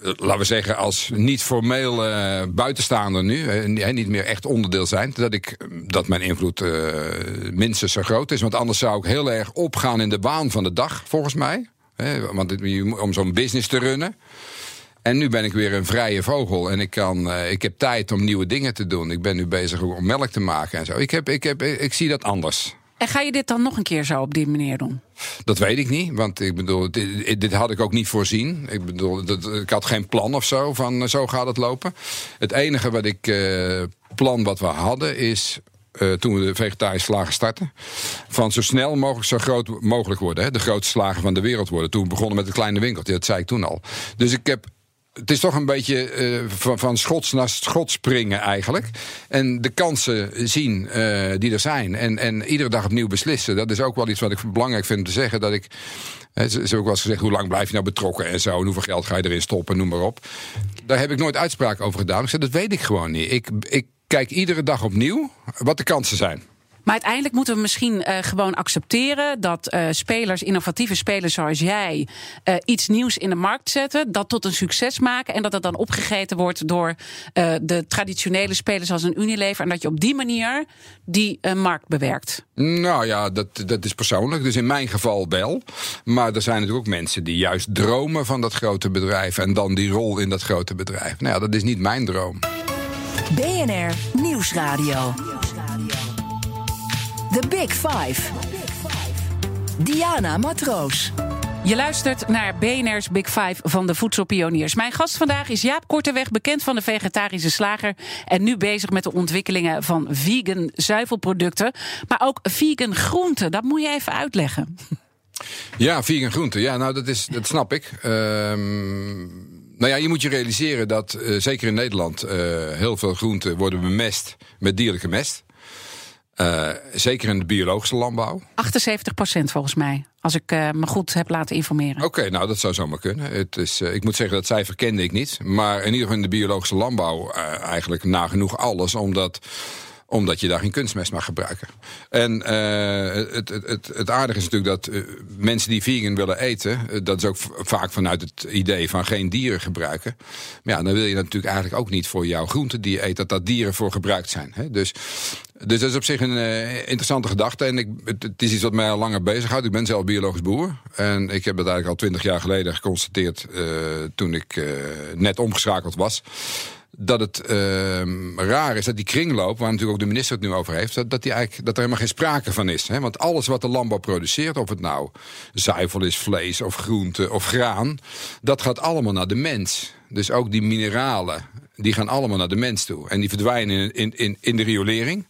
Laten we zeggen, als niet formeel eh, buitenstaander nu, eh, niet meer echt onderdeel zijn, dat, ik, dat mijn invloed eh, minstens zo groot is. Want anders zou ik heel erg opgaan in de baan van de dag, volgens mij. Want om zo'n business te runnen. En nu ben ik weer een vrije vogel. En ik, kan, eh, ik heb tijd om nieuwe dingen te doen. Ik ben nu bezig om melk te maken en zo. Ik, heb, ik, heb, ik zie dat anders. En ga je dit dan nog een keer zo op die manier doen? Dat weet ik niet, want ik bedoel, dit, dit had ik ook niet voorzien. Ik bedoel, dat, ik had geen plan of zo van eh, zo gaat het lopen. Het enige wat ik eh, plan wat we hadden is. eh, toen we de vegetarische slagen starten. Van zo snel mogelijk zo groot mogelijk worden. Hè, de grootste slager van de wereld worden. Toen we begonnen met het kleine winkeltje. Dat zei ik toen al. Dus ik heb het is toch een beetje eh, van, schots naar schot springen eigenlijk. En de kansen zien eh, die er zijn. En, en iedere dag opnieuw beslissen. Dat is ook wel iets wat ik belangrijk vind te zeggen. Dat ik, ook wel eens gezegd, hoe lang blijf je nou betrokken en zo. En hoeveel geld ga je erin stoppen, noem maar op. Daar heb ik nooit uitspraak over gedaan. Ik zei, dat weet ik gewoon niet. Ik, ik kijk iedere dag opnieuw wat de kansen zijn. Maar uiteindelijk moeten we misschien eh, gewoon accepteren dat eh, spelers, innovatieve spelers zoals jij, eh, iets nieuws in de markt zetten, dat tot een succes maken en dat het dan opgegeten wordt door eh, de traditionele spelers als een Unilever en dat je op die manier die markt bewerkt. Nou ja, dat, dat is persoonlijk. Dus in mijn geval wel. Maar er zijn natuurlijk ook mensen die juist dromen van dat grote bedrijf. En dan die rol in dat grote bedrijf. Nou ja, dat is niet mijn droom. BNR Nieuwsradio. The Big Five. Diana Matroos. Je luistert naar BNR's Big Five van de voedselpioniers. Mijn gast vandaag is Jaap Korteweg, bekend van de vegetarische slager. En nu bezig met de ontwikkelingen van vegan zuivelproducten. Maar ook vegan groenten. Dat moet je even uitleggen. Ja, vegan groenten. Ja, nou, dat, is, dat snap ik. Ehm, nou ja, je moet je realiseren dat, eh, zeker in Nederland, eh, heel veel groenten worden bemest met dierlijke mest. Eh, zeker in de biologische landbouw. 78 procent volgens mij. Als ik eh, me goed heb laten informeren. Oké, nou dat zou zomaar kunnen. Het is, eh, ik moet zeggen, dat cijfer kende ik niet. Maar in ieder geval in de biologische landbouw eigenlijk nagenoeg alles. Omdat, omdat je daar geen kunstmest mag gebruiken. En eh, het, het, het, het aardige is natuurlijk dat eh, mensen die vegan willen eten... eh, dat is ook vaak vanuit het idee van geen dieren gebruiken. Maar ja, dan wil je natuurlijk eigenlijk ook niet voor jouw groente die je eet... dat dat dieren voor gebruikt zijn. Hè? Dus... Dus dat is op zich een interessante gedachte. En ik, het, het is iets wat mij al langer bezighoudt. Ik ben zelf biologisch boer. En ik heb dat eigenlijk al twintig jaar geleden geconstateerd... toen ik net omgeschakeld was. Dat het ehm, raar is dat die kringloop, waar natuurlijk ook de minister het nu over heeft... dat, dat, die eigenlijk, dat er helemaal geen sprake van is. Hè? Want alles wat de landbouw produceert, of het nou zuivel is, vlees of groente of graan... dat gaat allemaal naar de mens. Dus ook die mineralen, die gaan allemaal naar de mens toe. En die verdwijnen in, in, in, de riolering.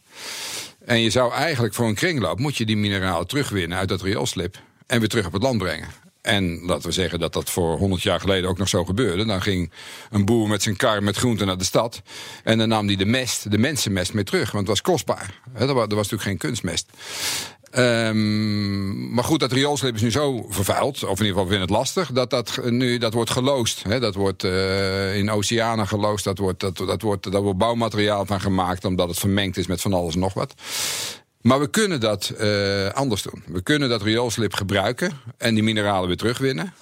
En je zou eigenlijk voor een kringloop... moet je die mineralen terugwinnen uit dat rioolslip... en weer terug op het land brengen. En laten we zeggen dat dat voor 100 jaar geleden ook nog zo gebeurde. Dan ging een boer met zijn kar met groenten naar de stad. En dan nam hij de mest, de mensenmest, mee terug. Want het was kostbaar. Er, was, natuurlijk geen kunstmest. Um, maar goed, dat rioolslip is nu zo vervuild, of in ieder geval vinden het lastig, dat dat nu dat wordt geloosd. Hè, dat wordt uh, in oceanen geloosd, dat wordt, dat, dat, wordt, daar wordt bouwmateriaal van gemaakt, omdat het vermengd is met van alles en nog wat. Maar we kunnen dat uh, anders doen. We kunnen dat rioolslip gebruiken en die mineralen weer terugwinnen.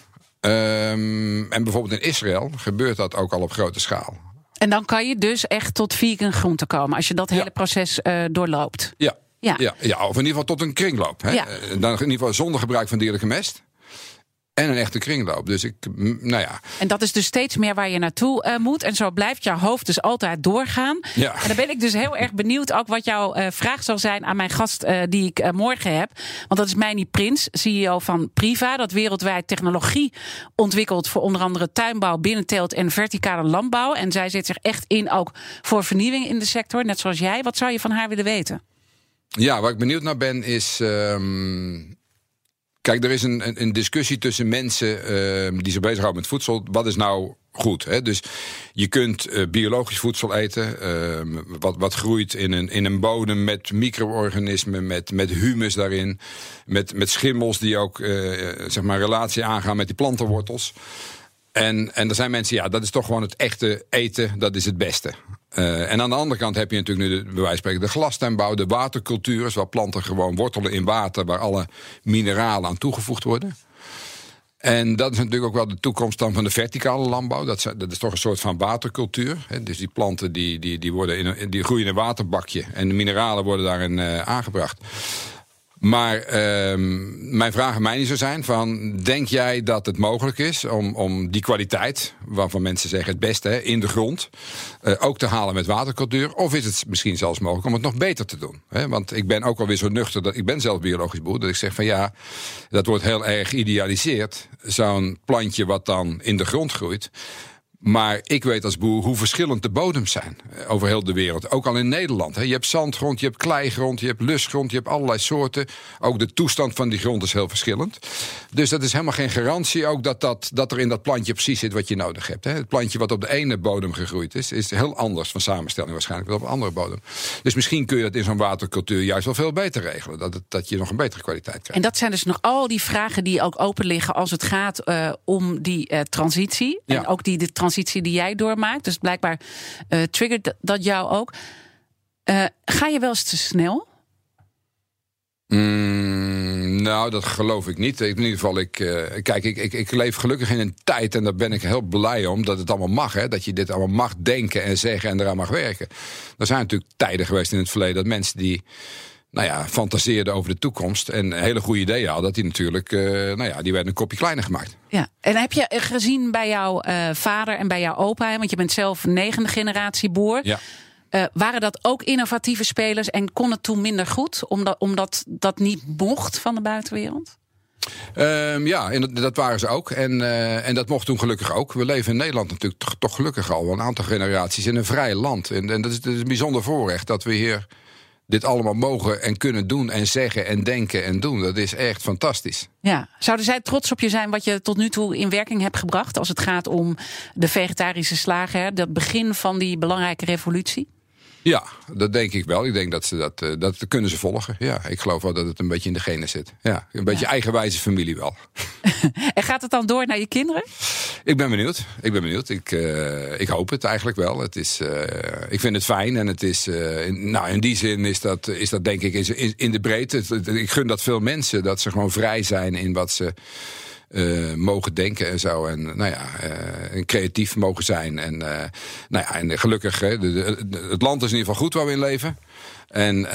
Um, en bijvoorbeeld in Israël gebeurt dat ook al op grote schaal. En dan kan je dus echt tot vegan groente komen als je dat hele proces uh, doorloopt. Ja, ja. Ja, ja, of in ieder geval tot een kringloop. Hè? Ja. Dan in ieder geval zonder gebruik van dierlijke mest. En een echte kringloop. Dus ik, nou ja. En dat is dus steeds meer waar je naartoe uh, moet. En zo blijft jouw hoofd dus altijd doorgaan. Ja. En dan ben ik dus heel erg benieuwd ook wat jouw uh, vraag zal zijn aan mijn gast uh, die ik morgen heb. Want dat is Meini Prins, CEO van Priva. Dat wereldwijd technologie ontwikkelt voor onder andere tuinbouw, binnenteelt en verticale landbouw. En zij zet zich echt in ook voor vernieuwing in de sector. Net zoals jij. Wat zou je van haar willen weten? Ja, waar ik benieuwd naar ben is. Um, kijk, er is een, een, discussie tussen mensen uh, die zich bezighouden met voedsel. Wat is nou goed? Hè? Dus je kunt uh, biologisch voedsel eten. Uh, wat, wat groeit in een, in een bodem met micro-organismen, met, met humus daarin. Met, met schimmels die ook uh, zeg maar relatie aangaan met die plantenwortels. En, en er zijn mensen, ja, dat is toch gewoon het echte eten, dat is het beste. Uh, en aan de andere kant heb je natuurlijk nu, de, bij de glastuinbouw, de watercultures, waar planten gewoon wortelen in water, waar alle mineralen aan toegevoegd worden. En dat is natuurlijk ook wel de toekomst dan van de verticale landbouw. Dat is, dat is toch een soort van watercultuur. Hè? Dus die planten die, die, die, worden in die groeien in een waterbakje en de mineralen worden daarin uh, aangebracht. Maar uh, mijn vraag aan mij zou zijn: van, denk jij dat het mogelijk is om, om die kwaliteit, waarvan mensen zeggen het beste in de grond, uh, ook te halen met watercultuur? Of is het misschien zelfs mogelijk om het nog beter te doen? Hè? Want ik ben ook alweer zo nuchter dat ik ben zelf biologisch boer, dat ik zeg van ja, dat wordt heel erg geïdealiseerd. Zo'n plantje wat dan in de grond groeit. Maar ik weet als boer hoe verschillend de bodems zijn eh, over heel de wereld. Ook al in Nederland. Je hebt zandgrond, je hebt kleigrond, je hebt lusgrond, je hebt allerlei soorten. Ook de toestand van die grond is heel verschillend. Dus dat is helemaal geen garantie ook dat, dat, dat er in dat plantje precies zit wat je nodig hebt. Het plantje wat op de ene bodem gegroeid is, is heel anders van samenstelling waarschijnlijk dan op een andere bodem. Dus misschien kun je dat in zo'n watercultuur juist wel veel beter regelen. Dat, het, dat je nog een betere kwaliteit krijgt. En dat zijn dus nog al die vragen die ook open liggen als het gaat uh, om die uh, transitie. En ook die de transitie die jij doormaakt. Dus blijkbaar uh, triggert dat jou ook. Uh, ga je wel eens te snel? Mm, nou, dat geloof ik niet. In ieder geval, ik, uh, kijk, ik, ik, ik, leef gelukkig in een tijd, en daar ben ik heel blij om, dat het allemaal mag. Hè, dat je dit allemaal mag denken en zeggen en eraan mag werken. Er zijn natuurlijk tijden geweest in het verleden dat mensen die nou ja, fantaseerden over de toekomst en hele goede ideeën hadden, dat die natuurlijk, uh, nou ja, die werden een kopje kleiner gemaakt. Ja, en heb je gezien bij jouw uh, vader en bij jouw opa, want je bent zelf negende generatie boer. Ja. Uh, waren dat ook innovatieve spelers en kon het toen minder goed, omdat, omdat dat niet mocht van de buitenwereld? Um, ja, en dat, dat, waren ze ook. En, uh, en dat mocht toen gelukkig ook. We leven in Nederland natuurlijk toch, toch gelukkig al een aantal generaties in een vrij land. En, en dat, is, dat is een bijzonder voorrecht dat we hier dit allemaal mogen en kunnen doen en zeggen en denken en doen. Dat is echt fantastisch. Ja, zouden zij trots op je zijn wat je tot nu toe in werking hebt gebracht als het gaat om de vegetarische slager, dat begin van die belangrijke revolutie? Ja, dat denk ik wel. Ik denk dat ze dat, uh, dat kunnen ze volgen. Ja, ik geloof wel dat het een beetje in de genen zit. Ja, een beetje ja. eigenwijze familie wel. en gaat het dan door naar je kinderen? Ik ben benieuwd. Ik ben benieuwd. Ik, uh, ik hoop het eigenlijk wel. Het is, uh, ik vind het fijn en het is, in, nou in die zin is dat, is dat denk ik in, in de breedte. Ik gun dat veel mensen dat ze gewoon vrij zijn in wat ze uh, mogen denken en zo. En nou ja, uh, creatief mogen zijn. En, uh, nou ja, en gelukkig, hè, de, de, het land is in ieder geval goed waar we in leven. En uh,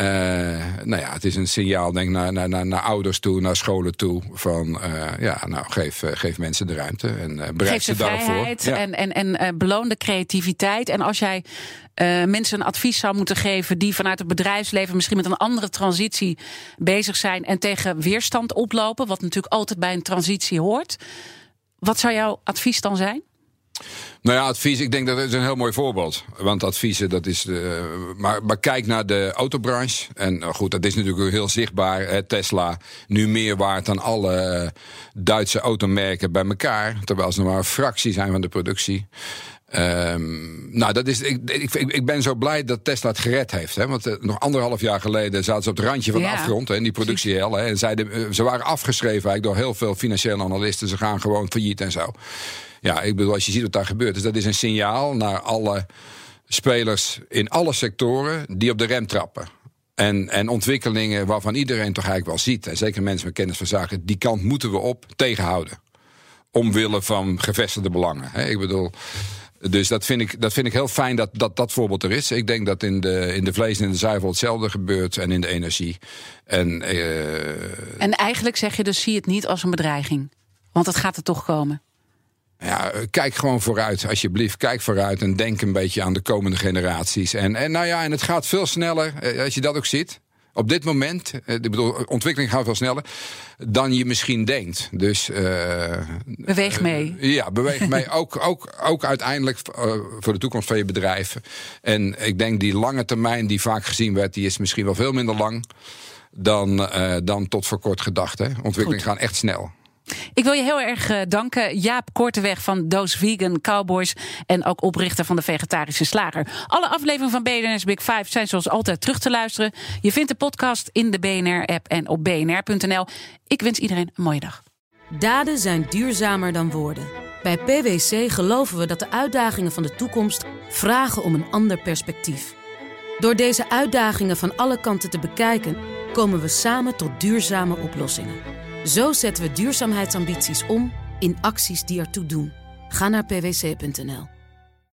nou ja, het is een signaal denk naar, naar, naar, naar ouders toe, naar scholen toe. Van uh, ja, nou geef, geef mensen de ruimte en uh, bereid ze, ze daarvoor. Ja. En, en, en beloon de creativiteit. En als jij mensen een advies zou moeten geven die vanuit het bedrijfsleven misschien met een andere transitie bezig zijn en tegen weerstand oplopen, wat natuurlijk altijd bij een transitie hoort. Wat zou jouw advies dan zijn? Nou ja, advies, ik denk dat is een heel mooi voorbeeld. Want adviezen, dat is. Maar, maar kijk naar de autobranche. En nou goed, dat is natuurlijk heel zichtbaar. Tesla nu meer waard dan alle Duitse automerken bij elkaar. Terwijl ze nog maar een fractie zijn van de productie. Um, nou, dat is, ik, ik, ik, ben zo blij dat Tesla het gered heeft. Hè? Want uh, nog anderhalf jaar geleden zaten ze op het randje van ja. de afgrond. Hè, in die productiehel. En zeiden, uh, ze waren afgeschreven eigenlijk door heel veel financiële analisten. Ze gaan gewoon failliet en zo. Ja, ik bedoel, als je ziet wat daar gebeurt. Dus dat is een signaal naar alle spelers in alle sectoren die op de rem trappen. En, en ontwikkelingen waarvan iedereen toch eigenlijk wel ziet. En zeker mensen met kennis van zaken. Die kant moeten we op tegenhouden. Omwille van gevestigde belangen. Hè? Ik bedoel. Dus dat vind ik, dat vind ik heel fijn dat, dat dat voorbeeld er is. Ik denk dat in de, in de vlees en in de zuivel hetzelfde gebeurt. En in de energie. En, uh... en eigenlijk zeg je dus zie het niet als een bedreiging. Want het gaat er toch komen. Ja, kijk gewoon vooruit, alsjeblieft. Kijk vooruit en denk een beetje aan de komende generaties. En, en nou ja, en het gaat veel sneller, eh, als je dat ook ziet. Op dit moment, eh, ik bedoel, ontwikkeling gaat veel sneller dan je misschien denkt. Dus. Uh, beweeg mee. Uh, ja, beweeg mee. ook, ook, ook uiteindelijk voor de toekomst van je bedrijf. En ik denk die lange termijn die vaak gezien werd, die is misschien wel veel minder lang dan, dan tot voor kort gedacht. Hè. Ontwikkelingen gaan echt snel. Ik wil je heel erg uh, danken, Jaap Korteweg van Doos Vegan Cowboys en ook oprichter van de Vegetarische Slager. Alle afleveringen van BNR's Big Five zijn zoals altijd terug te luisteren. Je vindt de podcast in de BNR-app en op bnr.nl. Ik wens iedereen een mooie dag. Daden zijn duurzamer dan woorden. Bij PwC geloven we dat de uitdagingen van de toekomst vragen om een ander perspectief. Door deze uitdagingen van alle kanten te bekijken, komen we samen tot duurzame oplossingen. Zo zetten we duurzaamheidsambities om in acties die ertoe doen. Ga naar pwc.nl.